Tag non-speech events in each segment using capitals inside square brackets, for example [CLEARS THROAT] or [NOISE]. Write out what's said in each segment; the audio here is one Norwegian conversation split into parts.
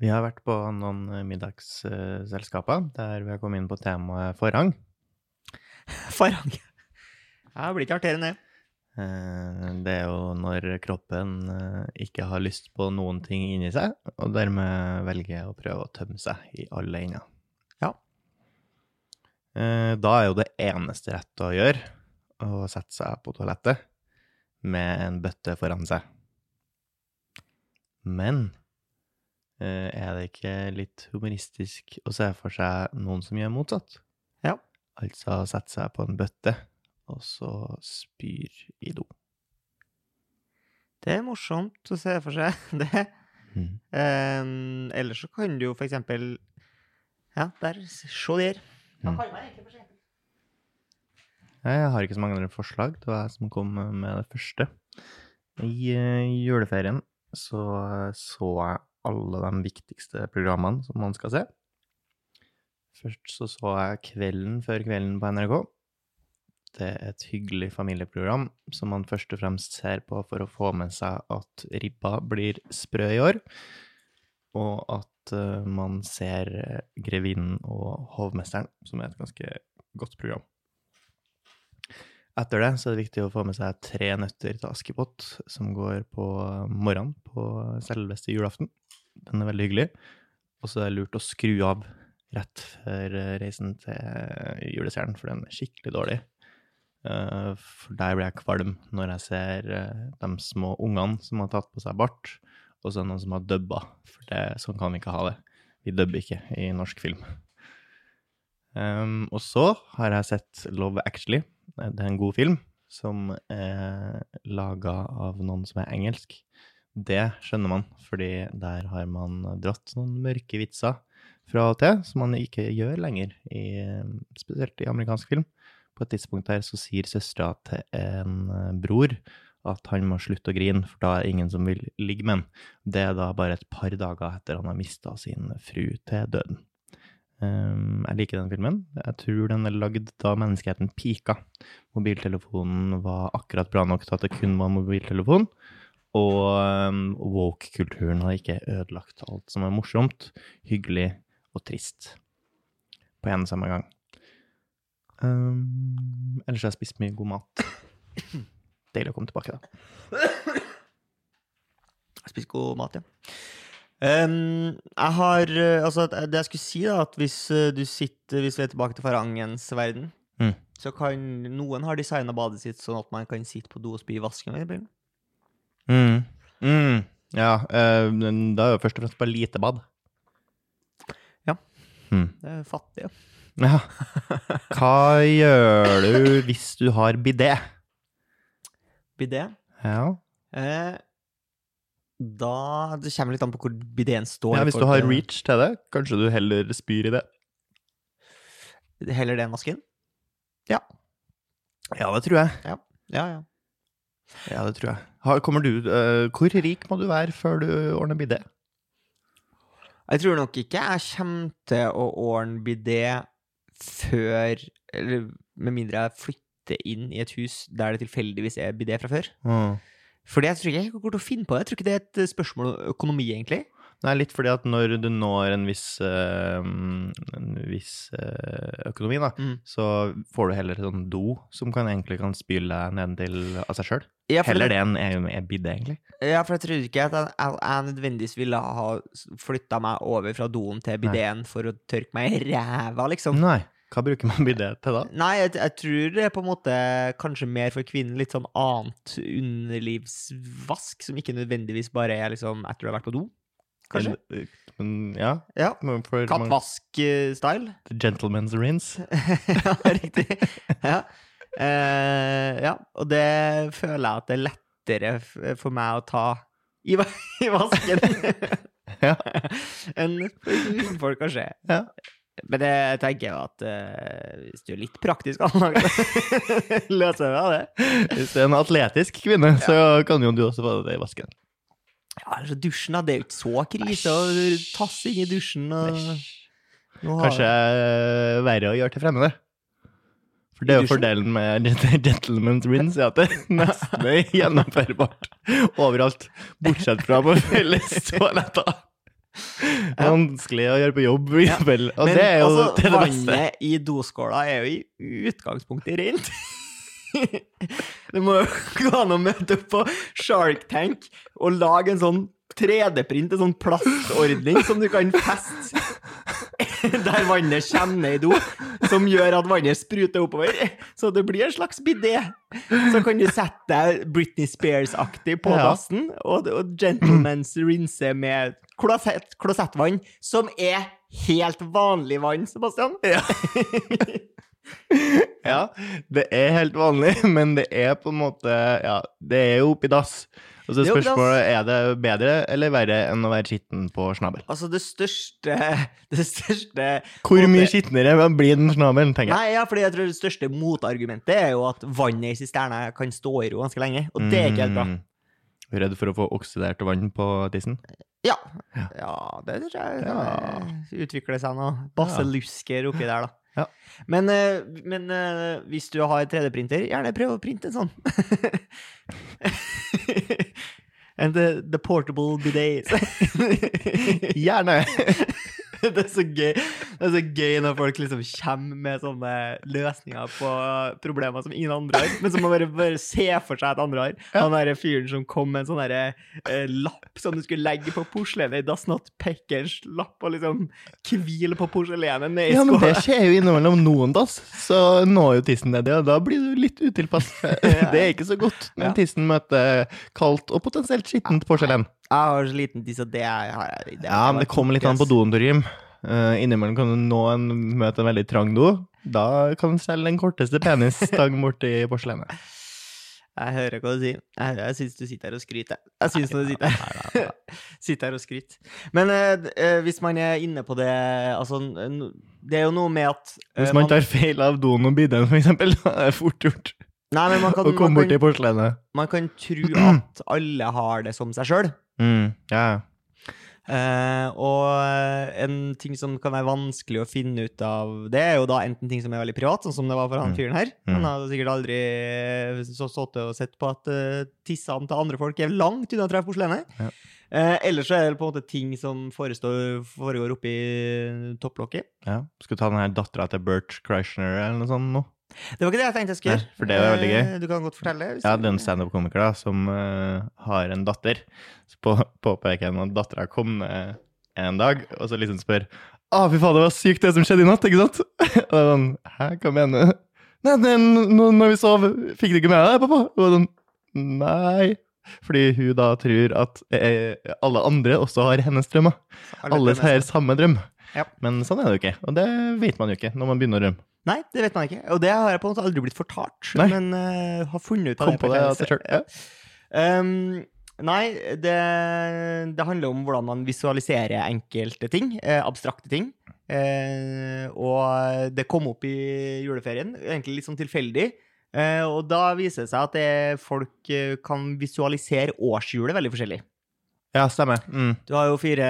Vi har vært på noen middagsselskaper der vi har kommet inn på temaet forrang. [LAUGHS] Forrang. Ja, det blir ikke artigere enn det. Eh, Det er jo når kroppen eh, ikke har lyst på noen ting inni seg, og dermed velger å prøve å tømme seg i alle ender. Ja. Eh, Da er jo det eneste rette å gjøre å sette seg på toalettet med en bøtte foran seg. Men eh, er det ikke litt humoristisk å se for seg noen som gjør motsatt? Ja. Altså sette seg på en bøtte, og så spyr i do. Det er morsomt å se for seg [LAUGHS] det. Mm. Um, ellers så kan du jo for eksempel Ja, der. Se der. Mm. Jeg har ikke så mange andre forslag. Det var jeg som kom med det første. I uh, juleferien så så jeg alle de viktigste programmene som man skal se. Først så så jeg Kvelden før kvelden på NRK. Det er et hyggelig familieprogram som man først og fremst ser på for å få med seg at ribba blir sprø i år, og at eh, man ser eh, Grevinnen og Hovmesteren, som er et ganske godt program. Etter det så er det viktig å få med seg Tre nøtter til Askepott, som går på morgenen på selveste julaften. Den er veldig hyggelig. Og så er det lurt å skru av rett før reisen til julestjernen, for den er skikkelig dårlig. Eh, For der blir jeg kvalm når jeg ser eh, de små ungene som har tatt på seg bart, og så er det noen som har dubba, for det, sånn kan vi ikke ha det. Vi dubber ikke i norsk film. Um, og så har jeg sett Love Actually. Det er en god film som er laga av noen som er engelsk. Det skjønner man, fordi der har man dratt noen mørke vitser fra og til, som man ikke gjør lenger, i, spesielt i amerikansk film. På et tidspunkt der så sier søstera til en bror at han må slutte å grine, for da er det ingen som vil ligge med han. Det er da bare et par dager etter han har mista sin fru til døden. Um, jeg liker den filmen. Jeg tror den er lagd da menneskeheten pika. Mobiltelefonen var akkurat bra nok til at det kun var mobiltelefon. Og um, woke-kulturen har ikke ødelagt alt som er morsomt, hyggelig og trist på en samme gang. Um, ellers har jeg spist mye god mat. Deilig å komme tilbake, da. Jeg spiser god mat, ja. Ehm, jeg har eh, Altså, det jeg skulle si, da, at hvis eh, du sitter Hvis vi er tilbake til farangens verden, Mm. så kan noen har designa badet sitt sånn at man kan sitte på do og spy i vasken. Mm. Mm. Ja, eh, men da er jo først og fremst bare lite bad. Ja. Mm. Det er fattig, ja. Ja. Hva gjør du hvis du har bidé? Bidé. Ja. Eh, da Det kommer litt an på hvor bideen står. ja, hvis du har reach til det, kanskje du heller spyr i det? Heller det enn vasken? Ja, Ja, det tror jeg. Ja, ja. Ja, det tror jeg. Har, kommer du, uh, hvor rik må du være før du ordner bidé? Jeg tror nok ikke jeg kommer til å ordne bidé før Eller med mindre jeg flytter inn i et hus der det tilfeldigvis er bidé fra før. Mm. Fordi jeg tror ikke jeg kommer til å finne på det. Jeg tror ikke det er et eh, spørsmål om økonomi, egentlig. Nei, litt fordi at når du når en viss, øh, en viss øh, økonomi, da, Mm. så får du heller sånn do som kan egentlig kan spyle deg nedentil av seg sjøl. Ja, Heller det, enn en en bidé, egentlig. ja, for jeg tror ikke at jeg, jeg, jeg nødvendigvis ville ha flytta meg over fra doen til bideen for å tørke meg i ræva, liksom. Nei. Hva bruker man bidé til da? Nei, jeg, jeg tror det er på en måte kanskje mer for kvinnen litt sånn annet underlivsvask, som ikke nødvendigvis bare er liksom etter du har vært på do. Kanskje? Men, ja. Ja. Kattvask-style. Gentleman's rinse. [LAUGHS] ja, riktig. Ja. Eh, ja, og det føler jeg at det er lettere for meg å ta i, i vasken [LAUGHS] [LAUGHS] enn for kvinnfolk, kanskje. Ja. Men det tenker jeg jo at uh, hvis du er litt praktisk [LAUGHS] anlagt, løser det det. Hvis du er en atletisk kvinne, så kan jo du også få det i vasken. Ja, altså dusjen, da. Det er jo ikke så krise å tasse inn i dusjen og Kanskje det. verre å gjøre til fremmede. For det er jo fordelen med [LAUGHS] gentleman's rinse, at det nesten er [LAUGHS] gjennomførbart overalt. Bortsett fra på felles toaletter. Vanskelig å gjøre på jobb, Ja. Og Men det er jo altså, det beste. vannet i doskåla er jo i utgangspunktet rent. [LAUGHS] det må jo gå an å møte opp på Shark Tank og lage en sånn 3D-print, en sånn plastordning som du kan feste [LAUGHS] der vannet kommer ned i do, som gjør at vannet spruter oppover. Så det blir en slags bidé. Så kan du sette deg Britney Spears-aktig på Ja. dassen, og, og gentlemen's rinse med klosett, klosettvann, som er helt vanlig vann, Sebastian. Ja. [LAUGHS] ja, det er helt vanlig, men det er på en måte Ja, det er jo oppi dass. Og så spørsmålet er det bedre eller verre enn å være skitten på snabel. Altså, det største [LAUGHS] Det største Hvor mye skitnere blir den snabelen, tenker jeg. Nei, ja, fordi jeg tror det største motargumentet er jo at vannet i sisterna kan stå i ro ganske lenge, og det er ikke helt bra. Mm. Redd for å få oksidert vann på tissen? Ja, Ja. ja det tror jeg Ja. utvikler seg noe baselusker oppi der, da. Ja. Men, eh, men eh, hvis du har 3D-printer, gjerne prøv å printe en sånn. [LAUGHS] And the, the portable bidet. [LAUGHS] Gjerne! [LAUGHS] [LAUGHS] det er så gøy Det er så gøy når folk liksom kommer med sånne løsninger på problemer som ingen andre har, men som man bare, bare ser for seg at andre har. Han derre fyren som kom med en sånn derre eh, lapp som du skulle legge på porselenet Das Not package lapp, og liksom hvile på porselenet i Ja, men det skjer jo innimellom noen dass, så når jo tissen nedi, og da blir du litt utilpass. [LAUGHS] Det er ikke så godt når tissen møter kaldt og potensielt skittent porselen. Jeg har så liten tiss, og det har jeg det Ja, men det kommer litt an på doen, Torgrim. Uh, innimellom kan du nå en, møte en veldig trang do. Da kan du selv den korteste penis stang [LAUGHS] borti porselenet. Jeg hører hva du sier. Jeg, jeg syns du sitter her og skryter. Jeg syns du sitter her [LAUGHS] Sitter her og skryter. Men uh, eh, hvis man er inne på det Altså, det er jo noe med at uh, Hvis man tar feil av doen og bidden, for eksempel, [LAUGHS] da er det fort gjort Nei, men man [LAUGHS] kan, og komme borti porselenet. man kan tro [CLEARS THROAT] at alle har det som seg sjøl. Mm, yeah. uh, og eh, en ting som kan være vanskelig å finne ut av, det er jo da enten ting som er veldig privat, sånn som det var for han Mm. fyren her. Mm. Han har sikkert aldri eh, så sittet og sett på at uh, tissene til andre folk er langt unna å treffe porselenet. Ja. Eh, ellers så er det på en måte ting som forestår, foregår oppi topplokket. ja. Skal du ta den her dattera til Bert Kreishner eller noe sånt nå? Det var ikke det jeg tenkte jeg skulle gjøre. for det var veldig gøy. Eh, Du kan godt fortelle. hvis Ja, det er en standup-komiker da, som uh, har en datter. Så på, påpeker han at dattera kom ned en dag, og så liksom spør Å, fy faen, det var sykt det som skjedde i natt, ikke sant? [LAUGHS] og det er sånn Hæ, hva mener du? Nei, nei, når, vi sov, fikk du ikke med deg det, pappa? Og sånn Nei. Fordi hun da tror at eh, alle andre også har hennes drømmer. Alle har samme drøm. Ja. Men sånn er det jo ikke, og det vet man jo ikke når man begynner å rømme. Nei, det vet man ikke. Og det har jeg på en måte aldri blitt fortalt, Nei. men uh, har funnet ut av Kom det. på det, det. Ja. Um, nei, det, det handler om hvordan man visualiserer enkelte ting, eh, abstrakte ting. Eh, og det kom opp i juleferien, egentlig litt sånn tilfeldig. Eh, og da viser det seg at det, folk eh, kan visualisere årshjulet veldig forskjellig. Ja, stemmer. Mm. Du har jo fire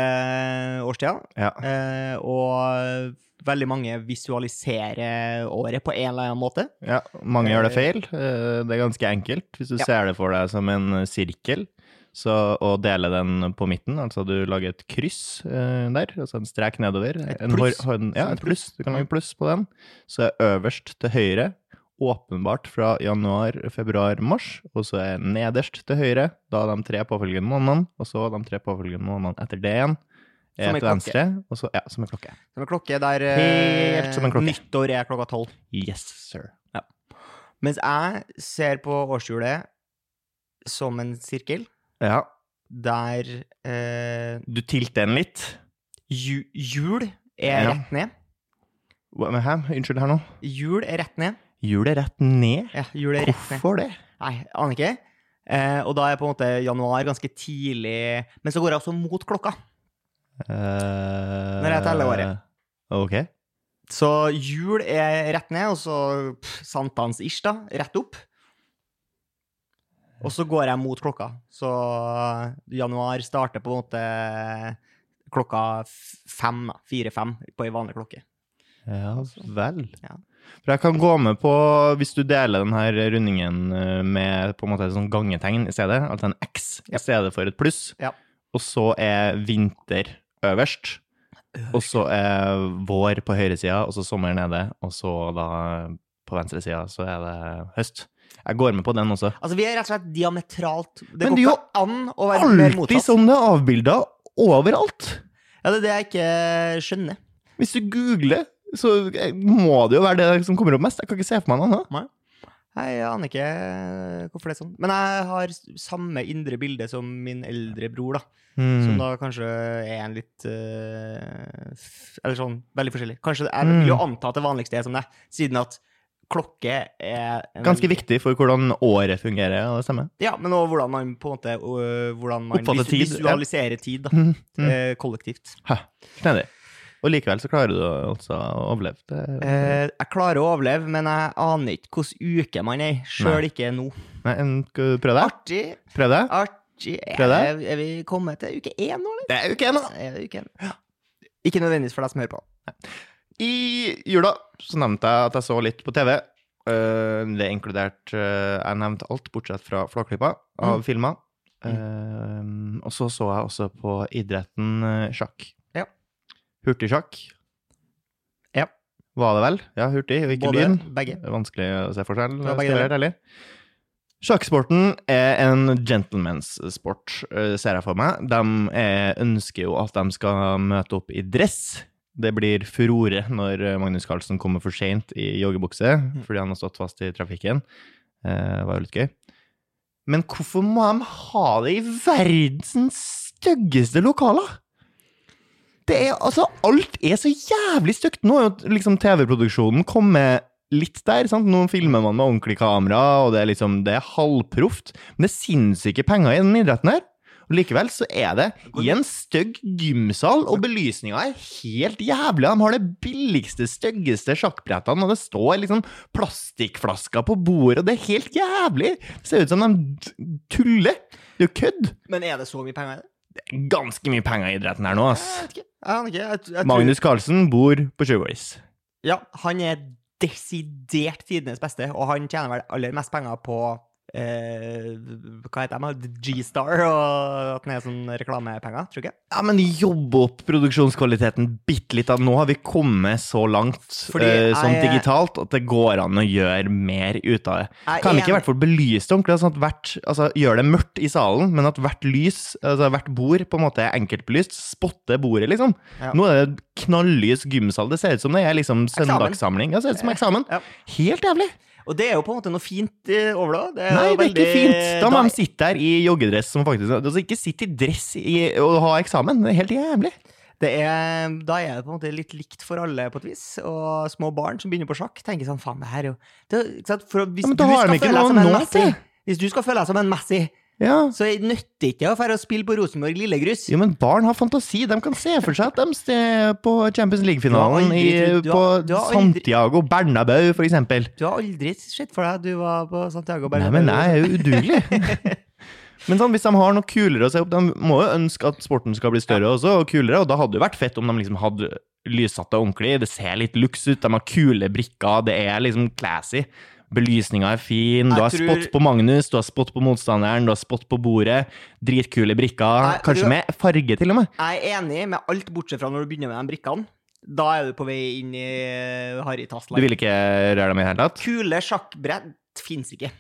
årstider, Ja. eh, og veldig mange visualiserer året på en eller annen måte. Ja, mange gjør det feil. Eh, Det er ganske enkelt. Hvis du Ja. ser det for deg som en sirkel, så, og deler den på midten, altså du lager et kryss eh, der, altså en strek nedover. Et pluss. hor- ja, et pluss. Du kan lage pluss på den. Så er øverst til høyre åpenbart fra januar, februar, mars, og så er nederst til høyre da de tre påfølgende månedene, og så de tre påfølgende månedene etter det igjen. Som Er en venstre, og så, ja, som en klokke. Som en klokke der eh, Helt som en klokke. nyttår er klokka tolv. Yes, sir. Mens jeg ser på årshjulet som en sirkel Ja, der eh, du tilter den litt. ju, hjul er Ja. rett ned. Hva- Men hæ? Unnskyld her nå. Hjul er rett ned. Hjulet rett ned? Ja, hjulet rett ned. Hvorfor det? Nei, aner ikke. Eh, og da er på en måte januar ganske tidlig Men så går jeg også mot klokka. Når jeg teller året. Ok. Så jul er rett ned, og så sankthans-ish, da. Rett opp. Og så går jeg mot klokka. Så januar starter på en måte klokka fem. Fire-fem på ei vanlig klokke. Ja vel. Ja. For jeg kan gå med på, hvis du deler denne rundingen eh, med på en måte et sånn gangetegn i stedet, altså en X i stedet for et pluss, Ja. og så er vinter øverst. Og så er vår på høyresida, og så sommer nede. Og så da på venstresida så er det høst. Jeg går med på den også. Altså, vi er rett og slett diametralt Det Men går ikke an å være mer Alltid motsatt. sånn det er avbilda overalt. Ja, det er det jeg ikke skjønner. Hvis du googler, så må det jo være det som kommer opp mest. Jeg kan ikke se for meg noe annet. Jeg aner ikke hvorfor det er sånn. Men jeg har samme indre bilde som min eldre bror, da. Som Mm. da kanskje er en litt eh, Eller sånn veldig forskjellig. Kanskje det- Jeg vil jo anta at det vanligste er som det, siden at klokke er en Ganske veldig- viktig for hvordan året fungerer, og det stemmer. Ja, men også hvordan man på en måte øh, Hvordan man vis tid, ja. visualiserer tid, da. Mm. Mm. eh, kollektivt. Hæ. Enig. Og likevel så klarer du altså å overleve. Det, Eh, jeg klarer å overleve, men jeg aner ikke hvilken uke man er i. Sjøl ikke nå. Nei, Prøv det? Artig. Prøv det? Artig. Prøv det. Er, er vi kommet til uke én nå, eller? Det er uke én, da. Er det uke én? Ikke nødvendigvis for deg som hører på. I jula så nevnte jeg at jeg så litt på TV. Eh, det er inkludert eh, Jeg nevnte alt bortsett fra Flåklypa av Mm. filmer. Eh, og så så jeg også på idretten sjakk. Ja. Hurtigsjakk. Ja. Var det vel? Ja, hurtig, og ikke Både, lyn. begge. Det er vanskelig å se forskjell. Ja, begge ærlig. Sjakksporten er en gentleman's-sport, eh, ser jeg for meg. De er, ønsker jo at de skal møte opp i dress. Det blir furore når Magnus Carlsen kommer for seint i joggebukse fordi han har stått fast i trafikken. Eh, Det var jo litt gøy. Men hvorfor må de ha det i verdens styggeste lokaler? Det er altså Alt er så jævlig stygt. Nå er jo liksom TV-produksjonen kommet litt der. sant? Nå filmer man med ordentlig kamera, og det er liksom Det er halvproft. Men det er sinnssyke penger i den idretten her. Og likevel så er det i en stygg gymsal, og belysninga er helt jævlig. De har det billigste, styggeste sjakkbrettene, og det står liksom plastikkflasker på bordet, og det er helt jævlig! Det ser ut som de tuller. Det er jo kødd. Men er det så mye penger i det? Det er ganske mye penger i idretten her nå, ass. Jeg vet ikke. Jeg aner ikke. Magnus Carlsen bor på Sugarways. Ja, han er desidert tidenes beste, og han tjener vel aller mest penger på eh, Hva heter de? G-Star, og at den er sånn reklamepenger, tror ikke? Ja, men jobbe opp produksjonskvaliteten bitte litt. Nå har vi kommet så langt eh, sånn jeg- digitalt at det går an å gjøre mer ut av det. Kan vi ikke i hvert fall belyse det ordentlig? Sånn at hvert, altså, gjør det mørkt i salen, men at hvert lys, altså hvert bord på en måte er enkeltbelyst. Spotte bordet, liksom. Ja. Nå er det knallys gymsal. Det ser ut som det er liksom søndagssamling. Det ser ut som eksamen. Ja. Helt jævlig. Og det er jo på en måte noe fint eh, over det. det er Nei, det er ikke fint. Da må de sitte der i joggedress som faktisk Altså, ikke sitte i dress i, og ha eksamen. Det er helt jævlig. Det er, da er det på en måte litt likt for alle, på et vis. Og små barn som begynner på sjakk, tenker sånn Faen, det her er jo det? For Hvis Ja, du skal føle deg som en Messi. Hvis du skal føle deg som en Messi, Ja. så nytter ikke å dra og spille på Rosenborg Lillegrus. Jo, men barn har fantasi. De kan se for seg at de står på Champions League-finalen på du har Santiago Bernabeu, for eksempel. Du har aldri sett for deg at du var på Santiago Nei, Bernabeu. men jeg er jo udugelig. [LAUGHS] Men sånn, hvis de har noe kulere å se opp, de må jo ønske at sporten skal bli større også, og kulere, og da hadde det vært fett om de liksom hadde lyssatt det ordentlig. Det ser litt luks ut, de har kule brikker, det er liksom classy. Belysninga er fin, du har tror- spot på Magnus, du har spot på motstanderen, du har spot på bordet. Dritkule brikker, Jeg, kanskje du- med farge til og med. Jeg er enig med alt bortsett fra når du begynner med de brikkene. Da er du på vei inn i Du vil ikke røre dem i det hele tatt? Kule sjakkbrett fins ikke.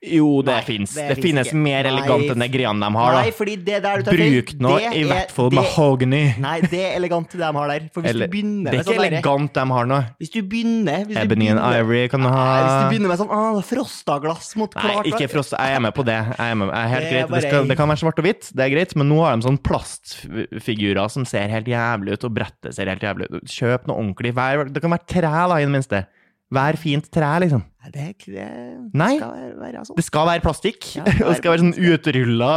Jo, det Nei, fins. det Det, finnes ikke. mer elegant enn det greiene de har, da. Nei, fordi det der du tar Bruk nå i er- hvert fall mahogny. Nei, det er elegant det de har der. For hvis Eller- du begynner Det er ikke sånn elegant de har nå. Hvis du begynner hvis du Ebony and Ivory kan du Nei, Hvis ha du begynner med sånn ah, frostaglass mot Nei, ikke frosta. Jeg er med på det. Jeg er, med. Jeg er helt Det greit. Det, skal, det kan være svart og hvitt, det er greit, men nå har de sånn plastfigurer som ser helt jævlig ut, og brettet ser helt jævlig ut. Kjøp noe ordentlig. Vær, det kan være tre, da, i det minste. Vær fint tre, liksom. Det, det Nei. skal være, sånn. Det skal være plastikk, Ja, det [LAUGHS] det skal være sånn utrulla,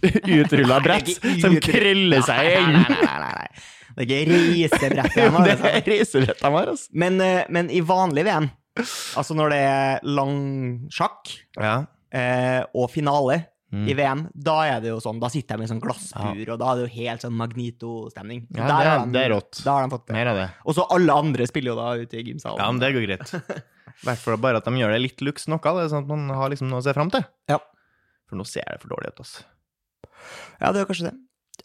[LAUGHS] utrulla brett som krøller seg i enden. nei, nei, nei, nei. Det er ikke reisebrett de har. [LAUGHS] Det altså. er reisebrett de har, altså. Men, eh, men i vanlig VM, altså når det er lang sjakk Ja. eh, og finale Mm. i VM, da er det jo sånn, da sitter de i sånn glassbur, og da er det jo helt sånn Magnito-stemning. Ja, det er- de- det er rått. Da har de fått det. Mer av det. Og så alle andre spiller jo da ute i gymsalen. Ja, men det går greit. I hvert fall bare at de gjør det litt lux noe, det sånn at man har liksom noe å se fram til. Ja. For nå ser det for dårlig ut, altså. Ja, det er kanskje det.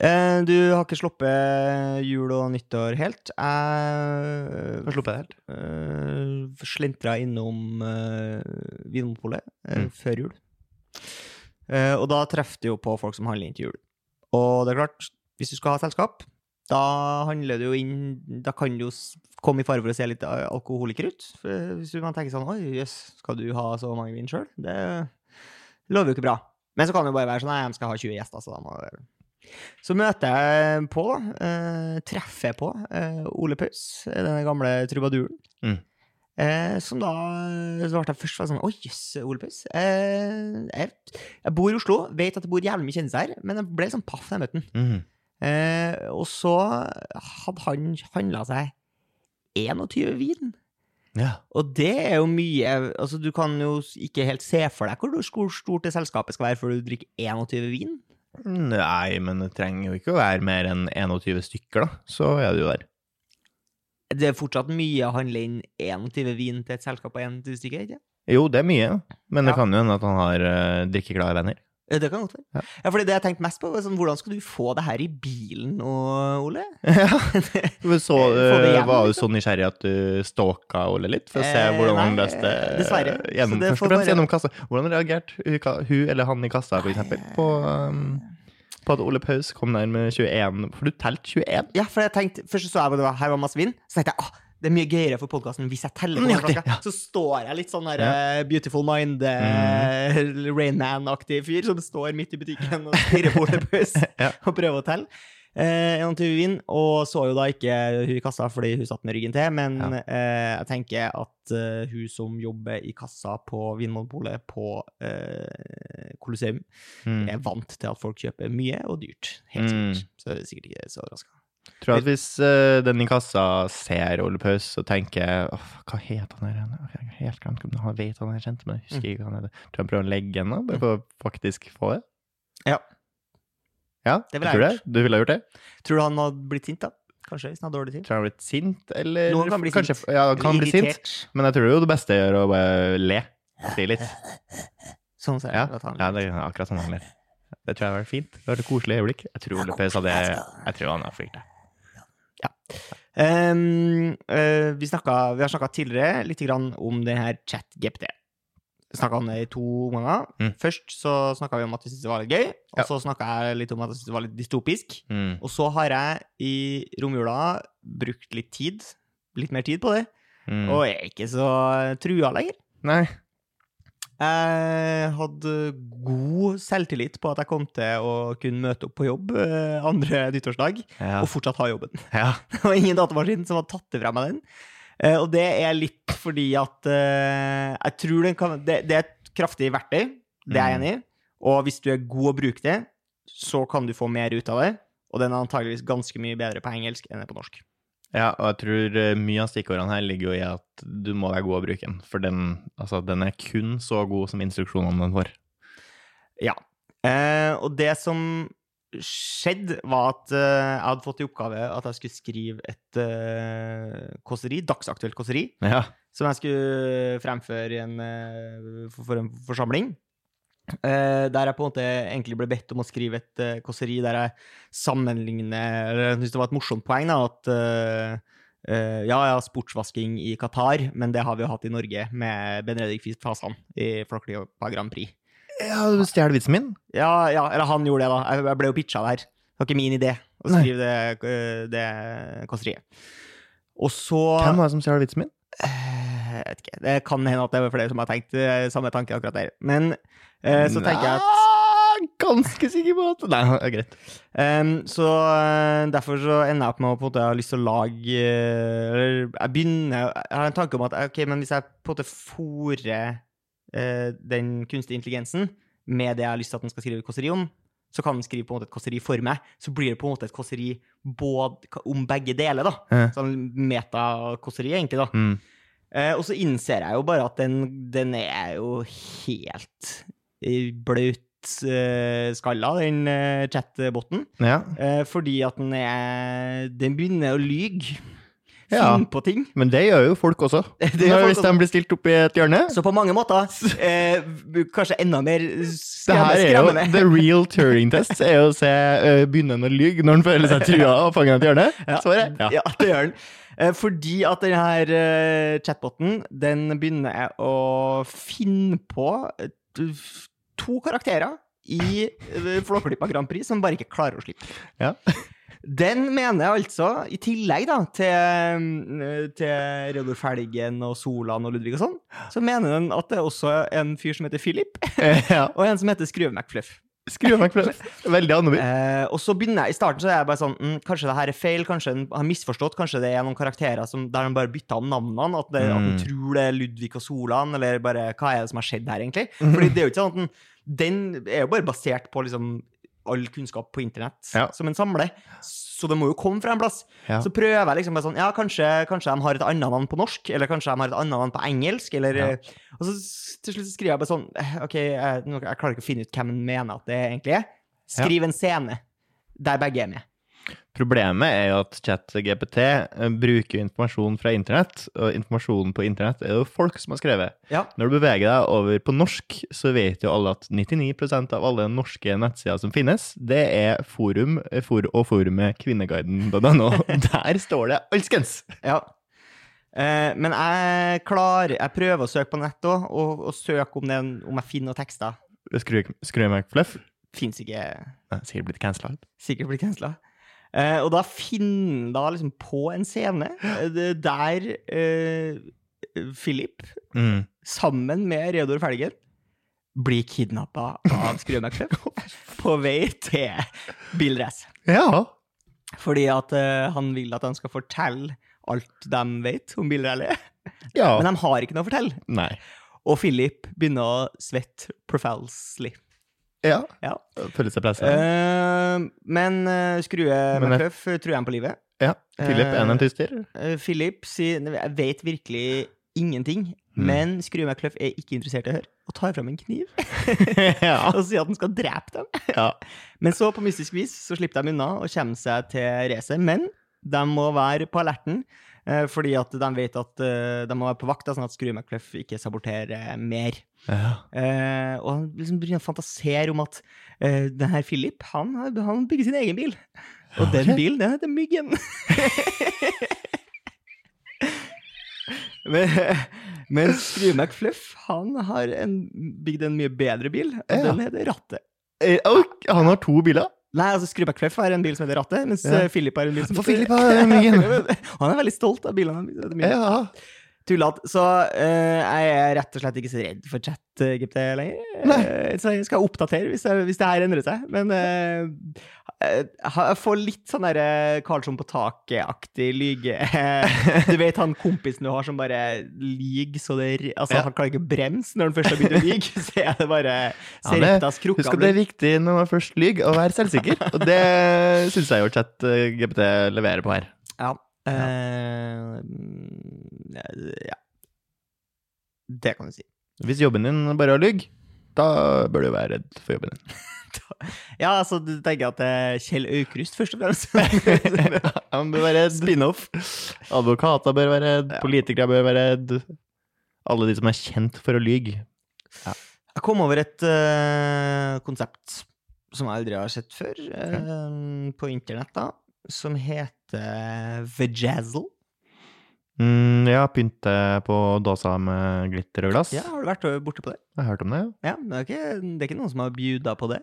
Eh, du har ikke sluppet jul og nyttår helt. Jeg har sluppet jeg helt? Slintra innom uh, Vinmonopolet eh, Mm. før jul. Eh, og da treffer du jo på folk som handler inn til jul. Og det er klart, hvis du skal ha selskap, da handler det jo inn Da kan du jo komme i fare for å se litt alkoholiker ut. For hvis man tenker sånn Oi, jøss, skal du ha så mange vin sjøl? Det lover jo ikke bra. Men så kan det jo bare være sånn Nei, de skal ha 20 gjester, så da må det så møter jeg på, eh, treffer jeg på, eh, Ole Paus, den gamle trubaduren. Mm. Eh, som da Så ble jeg først sånn Oi, jøss, Ole Paus. Eh, jeg, jeg bor i Oslo, vet at det bor jævlig mye kjendiser her, men jeg ble sånn paff da jeg møtte han. Mhm. Eh, og så hadde han handla seg 21 vin. Ja. Og det er jo mye Altså, du kan jo ikke helt se for deg hvor stort det selskapet skal være før du drikker 21 vin. Nei, men det trenger jo ikke å være mer enn 21 stykker, da. Så er det jo der. Det er fortsatt mye å handle inn 21 vin til et selskap på 21 stykker, ikke Jo, det er mye, men det Ja. kan jo hende at han har uh, drikkeglade venner. Eh, Det kan godt være. Ja. Ja, fordi det jeg tenkte mest på, var sånn, hvordan skal du få det her i bilen nå, Ole? [LAUGHS] Ja. [LAUGHS] Så, Få eh, hjem, var du liksom. så nysgjerrig at du stalka Ole litt, for å se Eh, hvordan han løste eh, dessverre. Gjennom, det først og fremst bare- gjennom kassa. Hvordan reagerte hun, eller han i kassa, for eksempel, på, um, på at Ole Paus kom der med 21 For du telte 21? Ja, for jeg tenkte, Først så jeg at det var, her var masse vin, så tenkte jeg ah, det er mye gøyere for podkasten hvis jeg teller på klokka. ja. Så står jeg litt sånn der Ja. eh, Beautiful Mind, mm. [LAUGHS] Rain Man-aktig fyr som står midt i butikken og stirrer på Ole Buss [LAUGHS] Ja. og prøver å telle. Eh, 21 vin, og så jo da ikke hun i kassa fordi hun satt med ryggen til, men Ja. eh, jeg tenker at uh, hun som jobber i kassa på Vinmonopolet på uh, Colosseum, Mm. er vant til at folk kjøper mye og dyrt. Helt Mm. sikkert. Så er sikkert ikke så overraska. Tror jeg at hvis uh, den i kassa ser Ole Paus, og tenker «Åh, Hva heter han her? Jeg har helt glemt hvem han vet han er kjent, men jeg husker ikke hva han heter. Tror han prøver å legge den, da, bare for å faktisk få det. Ja. Ja, Det ville tror jeg det. Du ville ha gjort det? Tror du han hadde blitt sint, da? Kanskje, hvis han hadde dårlig tid? Tror han hadde blitt sint, eller Noen kan bli kanskje, sint. Ja, kan bli sint, men jeg tror jo det beste er å bare le. Si litt. Sånn ser jeg Ja, at han ja det er akkurat sånn han ler. Det tror jeg hadde vært fint. Det var et koselig øyeblikk. Jeg tror Ole Paus hadde Jeg tror han hadde flirt. Ehm, uh, vi, snakket, vi har snakka tidligere litt grann om det her ChatGPT. Snakka om det i to ganger. Mm. Først så snakka vi om at vi syntes det var litt gøy, og Ja. så snakka jeg litt om at jeg syntes det var litt dystopisk. Mm. Og så har jeg i romjula brukt litt tid, litt mer tid på det, Mm. og jeg er ikke så trua lenger. Nei. Jeg hadde god selvtillit på at jeg kom til å kunne møte opp på jobb eh, andre nyttårsdag, Ja. og fortsatt ha jobben. ja. [LAUGHS] Det var ingen datamaskin som hadde tatt det fra meg den. Eh, og det er litt fordi at eh, jeg tror den kan det, det er et kraftig verktøy, det er jeg Mm. enig i. Og hvis du er god å bruke det, så kan du få mer ut av det. Og den er antageligvis ganske mye bedre på engelsk enn på norsk. Ja, og jeg tror eh, mye av stikkordene her ligger jo i at du må være god å bruke den. For den, altså, den er kun så god som instruksjonene den får. Ja. Eh, og det som skjedde, var at eh, jeg hadde fått i oppgave at jeg skulle skrive et eh, kåseri, dagsaktuelt kåseri, Ja. som jeg skulle fremføre i en, eh, for, for en forsamling. Eh, der jeg på en måte egentlig ble bedt om å skrive et uh, kåseri der jeg sammenligner eller Jeg syns det var et morsomt poeng, da, at uh, uh, ja, ja, sportsvasking i Qatar, men det har vi jo hatt i Norge med Benedikt Fisk Fasan i Flåklypa Grand Prix. Ja, du stjal vitsen min? Ja, ja, eller han gjorde det, da. Jeg, jeg ble jo pitcha der. Det var ikke min idé å Nei. skrive det, eh, det kåseriet. Og så Hvem var det som stjal vitsen min? Eh, Jeg vet ikke. Det kan hende at det var flere som har tenkt eh, samme tanke akkurat der. Men eh, så tenker jeg at Ganske sikker på at Nei, det er greit. Um, så eh, derfor så ender jeg opp med å på en måte ha lyst til å lage eh, Eller jeg begynner Jeg har en tanke om at ok, men hvis jeg på en måte fòrer uh, den kunstige intelligensen med det jeg har lyst til at den skal skrive kåseri om, så kan den skrive på en måte et kåseri for meg. Så blir det på en måte et kåseri både om begge deler, da. Ja. Sånn metakåseri, egentlig, da. Mm. Eh, og så innser jeg jo bare at den, den er jo helt eh, blaut eh, skalla, den chatboten. Ja. Eh, fordi at den er Den begynner å lyge. Ja. på ting. Men det gjør jo folk også. [LAUGHS] Det folk hvis de blir stilt opp i et hjørne. Så på mange måter [LAUGHS] eh, kanskje enda mer Det skremme, her er jo the real Turing test. er jo å se uh, begynne han å lyge når han føler seg trua og fanger et hjørne. Ja, Svaret? ja. det gjør den. Eh, fordi at denne her, eh, chatboten den begynner å finne på eh, to karakterer i Flåklypa Grand Prix som bare ikke klarer å slippe. Ja. [LAUGHS] Den mener altså, i tillegg da, til, til Reodor Felgen og Solan og Ludvig og sånn, så mener den at det er også en fyr som heter Philip, [LAUGHS] ja. og en som heter Skrue McFluff. Skru meg [LAUGHS] det. Veldig annerledes. Eh, og så begynner jeg, I starten så er jeg bare sånn mm, Kanskje det her er feil, kanskje han har misforstått. Kanskje det er noen karakterer som, der han bare bytta navnene. At, det, at han Mm. tror det er Ludvig og Solan, eller bare hva er det som har skjedd her, egentlig? Fordi det er jo ikke sånn at den, den er jo bare basert på liksom all kunnskap på internett Ja. som en samler. Så det må jo komme fra en plass. Ja. Så prøver jeg liksom bare sånn Ja, kanskje, kanskje de har et annet navn på norsk, eller kanskje de har et annet navn på engelsk, eller Ja. eh, Og så til slutt skriver jeg bare sånn eh, OK, jeg, jeg klarer ikke å finne ut hvem han mener at det egentlig er. Skriv en scene der begge er med. Problemet er jo at ChatGPT eh, bruker informasjon fra internett, og informasjonen på internett er jo folk som har skrevet. Ja. Når du beveger deg over på norsk, så vet jo alle at 99% av alle norske nettsider som finnes, det er forum eh, for, og forumet kvinneguiden.no. [LAUGHS] Der står det alskens! Ja. Eh, men jeg klarer Jeg prøver å søke på nett òg, og, og søke om, er om jeg finner noen tekster. Meg fluff. Fins ikke Nei, Sikkert blitt cancela. Sikkert blitt cancela. Eh, og da finner da liksom på en scene eh, der eh, Philip, Mm. sammen med Reodor Felgen, blir kidnappa av Skrue [LAUGHS] på vei til bilrace. Ja. Fordi at eh, han vil at han skal fortelle alt de vet om bilrally. ja. Men de har ikke noe å fortelle. Nei. Og Philip begynner å svette profelsely. Ja. Ja. Seg pressa. Eh, men uh, Skrue McCuff tror jeg på livet. ja. Philip er en tyster. Uh, Philip sier Jeg vet virkelig ingenting, Mm. men Skrue McCluff er ikke interessert i å høre, og tar fram en kniv [LAUGHS] [LAUGHS] og sier at han skal drepe dem. ja. [LAUGHS] Men så, på mystisk vis, så slipper de unna og kommer seg til racet. Men de må være på alerten, eh, fordi at de vet at eh, de må være på vakt, sånn at Skrue McCluff ikke saboterer mer. ja. Eh, og han liksom begynner å fantasere om at eh, den her Philip, han, han bygger sin egen bil. Og den bilen, den heter Myggen. men, men Skrue McFluff, han har en, bygd en mye bedre bil, og Ja. den heter Rattet. Eh, han har to biler. Nei, altså Skrubba Cleff har en bil som heter Rattet, mens Ja. eh, Philip har en bil som For Philip har Myggen. [LAUGHS] han er veldig stolt av bilene. heter. Ja. Tullete. Så uh, jeg er rett og slett ikke så redd for chat-GPT lenger. Nei. Eh, så jeg skal oppdatere hvis, jeg, hvis det her endrer seg. Men eh, jeg jeg får litt sånn derre Karlsson på taket-aktig lyge. [LAUGHS] Du vet han kompisen du har som bare lyver så det Altså, Ja. han klarer ikke å bremse når han først har begynt å lyge. [LAUGHS] Så er det bare Ja, Ser det- rett av skrukka Husk at det er viktig når man først lyver, å være selvsikker. Og det syns jeg jo ChatGPT leverer på her. Ja. Eh, mm, ja. Det kan du si. Hvis jobben din bare er å lyve, da bør du være redd for jobben din. Ja, altså, du tenker at det er Kjell Aukrust, først og fremst. Han bør være. Spin-off. Advokater bør være redd. Ja. Politikere bør være redd. Alle de som er kjent for å lyge. Jeg kom over et uh, konsept som jeg aldri har sett før, eh, på internett, da, som heter Vajazzle. Mm, ja, pynte på dåsa med glitter og glass. Ja, har du vært borte på det? Jeg har hørt om det. ja. Ja, det er ikke, det er ikke noen som har bjuda på det?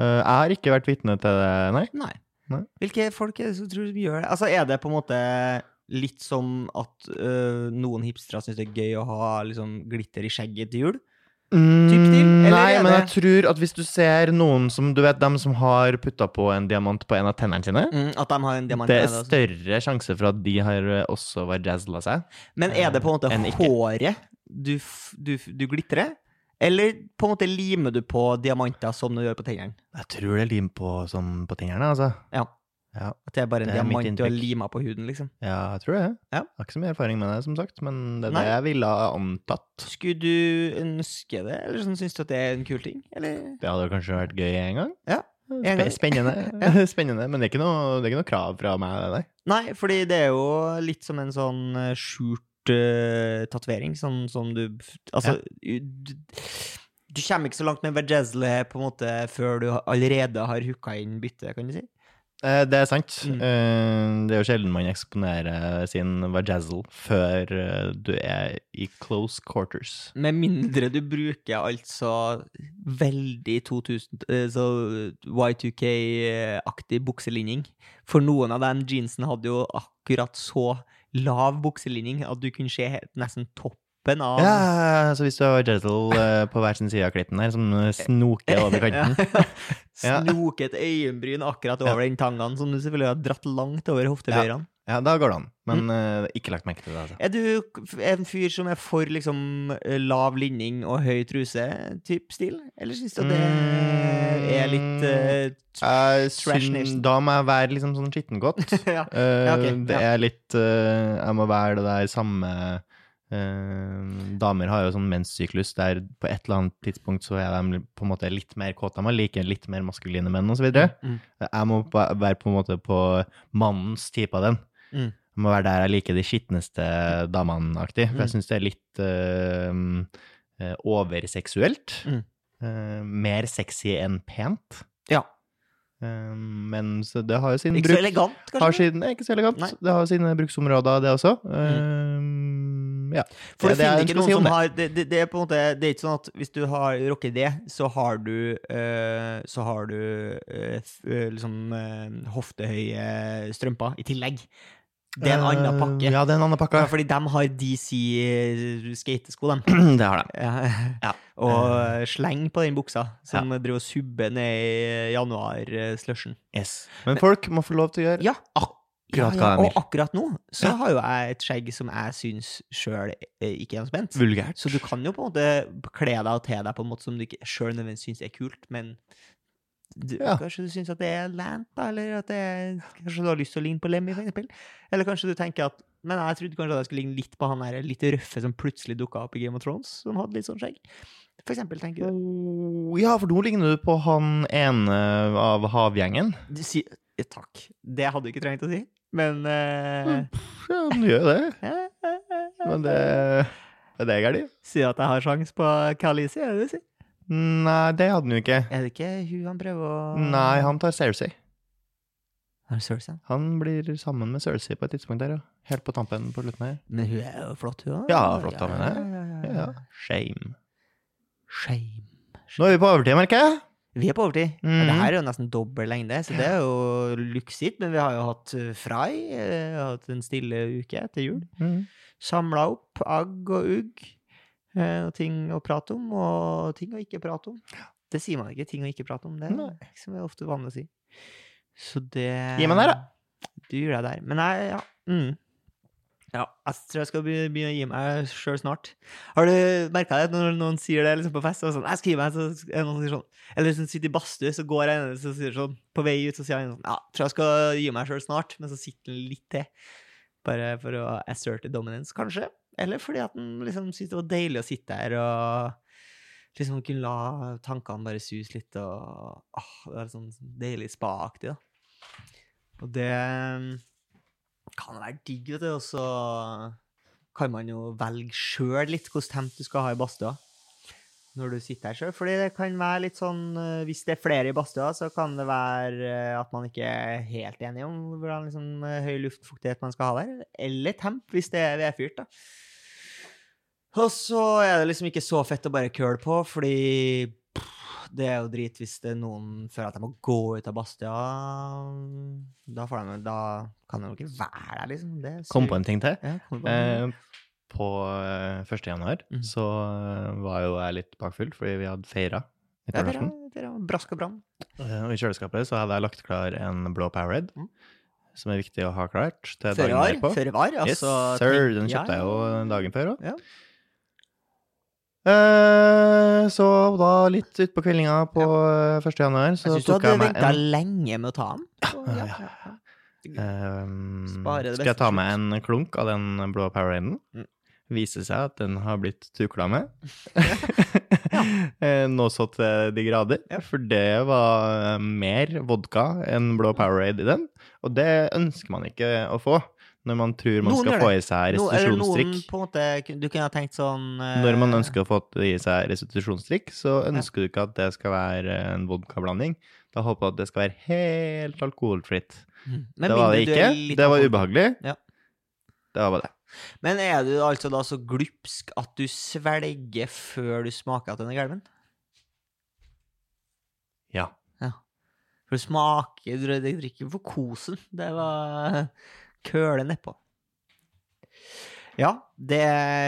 Eh, jeg har ikke vært vitne til det, nei. Nei. Nei. Hvilke folk er det som tror de gjør det? Altså, er det på en måte litt som at uh, noen hipstere syns det er gøy å ha liksom, glitter i skjegget til jul? Mm, nei, men jeg tror at hvis du ser noen som Du vet dem som har putta på en diamant på en av tennene sine? Mm, at de har en diamant Det er altså. større sjanse for at de har eh, også vært jazzla seg. Men er det på en måte håret du, du, du glitrer? Eller på en måte limer du på diamanter som du gjør på tennene? Jeg tror det er lim på som på tingene, altså. Ja. Ja. At det er bare en Det er diamant du har lima på huden, liksom? Ja, jeg tror det. Ja. Jeg har ikke så mye erfaring med det, som sagt, men det er Nei. det jeg ville ha antatt. Skulle du ønske det, eller sånn, syns du at det er en kul ting? Eller? Det hadde kanskje vært gøy en gang. Ja. Gang. Spennende. [LAUGHS] [LAUGHS] Spennende, men det er, noe, det er ikke noe krav fra meg, der. Nei, fordi det er jo litt som en sånn eh, skjult uh, tatovering, sånn som du Altså, du, du kommer ikke så langt med Vajezzle på en måte før du allerede har hooka inn byttet, kan du si. Eh, Det er sant. Mm. Eh, Det er jo sjelden man eksponerer sin vajazzle før du er i close quarters. Med mindre du bruker altså veldig 2000 eh, så Y2K-aktig bukselinning. For noen av de jeansene hadde jo akkurat så lav bukselinning at du kunne se nesten toppen av Ja, så hvis du har Jettle [LAUGHS] eh, på hver sin side av klitten her, som snoker over kanten [LAUGHS] Ja. Snoket øyenbryn akkurat Ja. over den tangaen, som du selvfølgelig har dratt langt over hoftebøyrene. Ja, da går det an. Men Mm. uh, ikke lagt merke til det, altså. Er du en fyr som er for liksom eh, lav linning og høy truse-type stil? Eller syns du at det er litt uh, Jeg Trash syn- Da må jeg være liksom sånn skittengodt. [LAUGHS] ja. Eh, Ja, ok, Det ja. er litt uh, Jeg må være det der samme eh, Damer har jo sånn menssyklus der på et eller annet tidspunkt så er de på en måte litt mer kåte. De liker litt mer maskuline menn osv. Mm. Jeg må være på en måte på mannens type av den. Mm. Jeg må være der jeg liker de skitneste damene-aktig. For Mm. jeg syns det er litt eh, overseksuelt. Mm. Uh, mer sexy enn pent. ja. Uh, men så det har jo sin Ikke så bruk. elegant, Har kanskje? sin, det er ikke så elegant. Nei. Det har sine bruksområder, det også. Eh, ja. For det du er det finner ikke noen si som det. har det, det, det er på en måte Det er ikke sånn at hvis du har rocker det, så har du eh, Så har du eh, liksom eh, hoftehøye strømper i tillegg. Det er en annen pakke. Eh, Ja, det er en annen pakke. Ja, fordi de har DC eh, skatesko, de. det har de. Ja. Ja. Og sleng på den buksa, som driver og subber ned i januar-slushen. Yes. Men folk må få lov til å gjøre Ja, akkurat hva ja. vil. Og akkurat nå så har jo jeg et skjegg som jeg syns sjøl ikke er spent. Vulgært. Så du kan jo på en måte kle deg og te deg på en måte som du ikke sjøl nødvendigvis syns er kult, men du, Ja. kanskje du syns at det er lant, da, eller at det er, kanskje du har lyst til å ligne på Lemmy, for. Eller kanskje du tenker at Men jeg trodde kanskje at jeg skulle ligne litt på han der litt røffe som plutselig dukka opp i Game of Thrones, som hadde litt sånn skjegg. For eksempel, tenker du. Oh, Ja, for nå ligner du på han ene av havgjengen. du sier, ja, takk. Det hadde du ikke trengt å si, men uh... Ja, du gjør det. eh, eh, eh, Men det, er det gærent? Sier at jeg har sjans på Khaleesi, er det du sier? Nei, det hadde han jo ikke. Er det ikke hun han prøver å Nei, han tar Cersei. Er det Cersei? Han blir sammen med Cersei på et tidspunkt der, ja. Helt på tampen på slutten her. Men hun er jo flott, hun òg. Ja, flott dame. Ja, ja, ja, Ja, shame. Shame. Nå er vi på overtid, merker jeg. Vi er på overtid. Mm. Ja, Det her er jo nesten dobbel lengde, så det er jo luksus. Men vi har jo hatt eh, Fry, eh, hatt en stille uke etter jul. Mm. Samla opp agg og ugg. Eh, Og ting å prate om, og ting å ikke prate om. Det sier man ikke, ting å ikke prate om. Det Nei. ikke som er ofte vanlig å si. Så det Gi meg der, da. Du gjør deg der. Men jeg, ja. Mm. Ja, jeg tror jeg skal begynne å gi meg sjøl snart. Har du merka det når noen sier det liksom på fest? Og sånn, jeg skal gi meg, så er noen sier sånn Eller en sitter i badstue, så går jeg inn og sier sånn På vei ut så sier han sånn Ja, tror jeg skal gi meg sjøl snart, men så sitter han litt til. Bare for å asserte dominance, kanskje. Eller fordi at han liksom syntes det var deilig å sitte der og liksom kunne la tankene bare suse litt, og åh, det var sånn deilig spa-aktig, da. Og det kan være digg, vet du, og så kan man jo velge sjøl litt hvilket temp du skal ha i badstua. Når du sitter her sjøl. Fordi det kan være litt sånn eh, Hvis det er flere i badstua, så kan det være eh, at man ikke er helt enig om hvordan liksom, eh, høy luftfuktighet man skal ha der. Eller temp, hvis det er vedfyrt, da. Og så er det liksom ikke så fett å bare køle på, fordi pff, det er jo drit hvis det er noen føler at de må gå ut av badstua. Da, da kan de jo ikke være der, liksom. Det Kom på en ting til. Ja, kom på en ting. Eh, på 1. januar mm. så eh, var jo jeg litt bakfull, fordi vi hadde feira nyttårsaften. brask og bram. Eh, Og i kjøleskapet så hadde jeg lagt klar en blå Powerade, Mm. som er viktig å ha klart til før dagen derpå. Før var, Yes, altså. sir. tenk- Den kjøpte jeg jo dagen før òg. Ja. Eh, så da litt utpå kveldinga på ja. 1. januar, Jeg så syns du hadde jeg meg venta lenge med å ta den. Så, Ja, ja, ja, ja, ja. Ehm, skal jeg ta med en klunk av den blå Poweraden? Mm. Viser seg at den har blitt tukla med. [LAUGHS] [LAUGHS] Eh, Nå så til de grader. For det var mer vodka enn blå Powerade i den. Og det ønsker man ikke å få når man tror man Noen skal få i seg noen restitusjonsdrikk. på en måte Du kunne ha tenkt sånn uh... Når man ønsker å få i seg restitusjonsdrikk, så ønsker du ikke at det skal være en vodkablanding. Da håper du at det skal være helt alkoholfritt. Mm. Det var det ikke. Det var ubehagelig. Ja. Det var bare det. Men er du altså da så glupsk at du svelger før du smaker at den er gælven? Ja. For du smaker Du drikker for kosen. Det var køle nedpå. Ja, det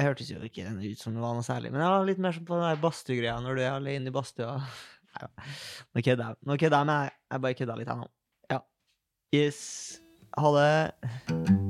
hørtes jo ikke ut som det var noe særlig. Men det var litt mer som på den der badstuegreia når du er alene i badstua. Nå kødder jeg. Nå kødder jeg, men jeg, jeg bare kødda litt, her nå. Ja. Yes. Ha det.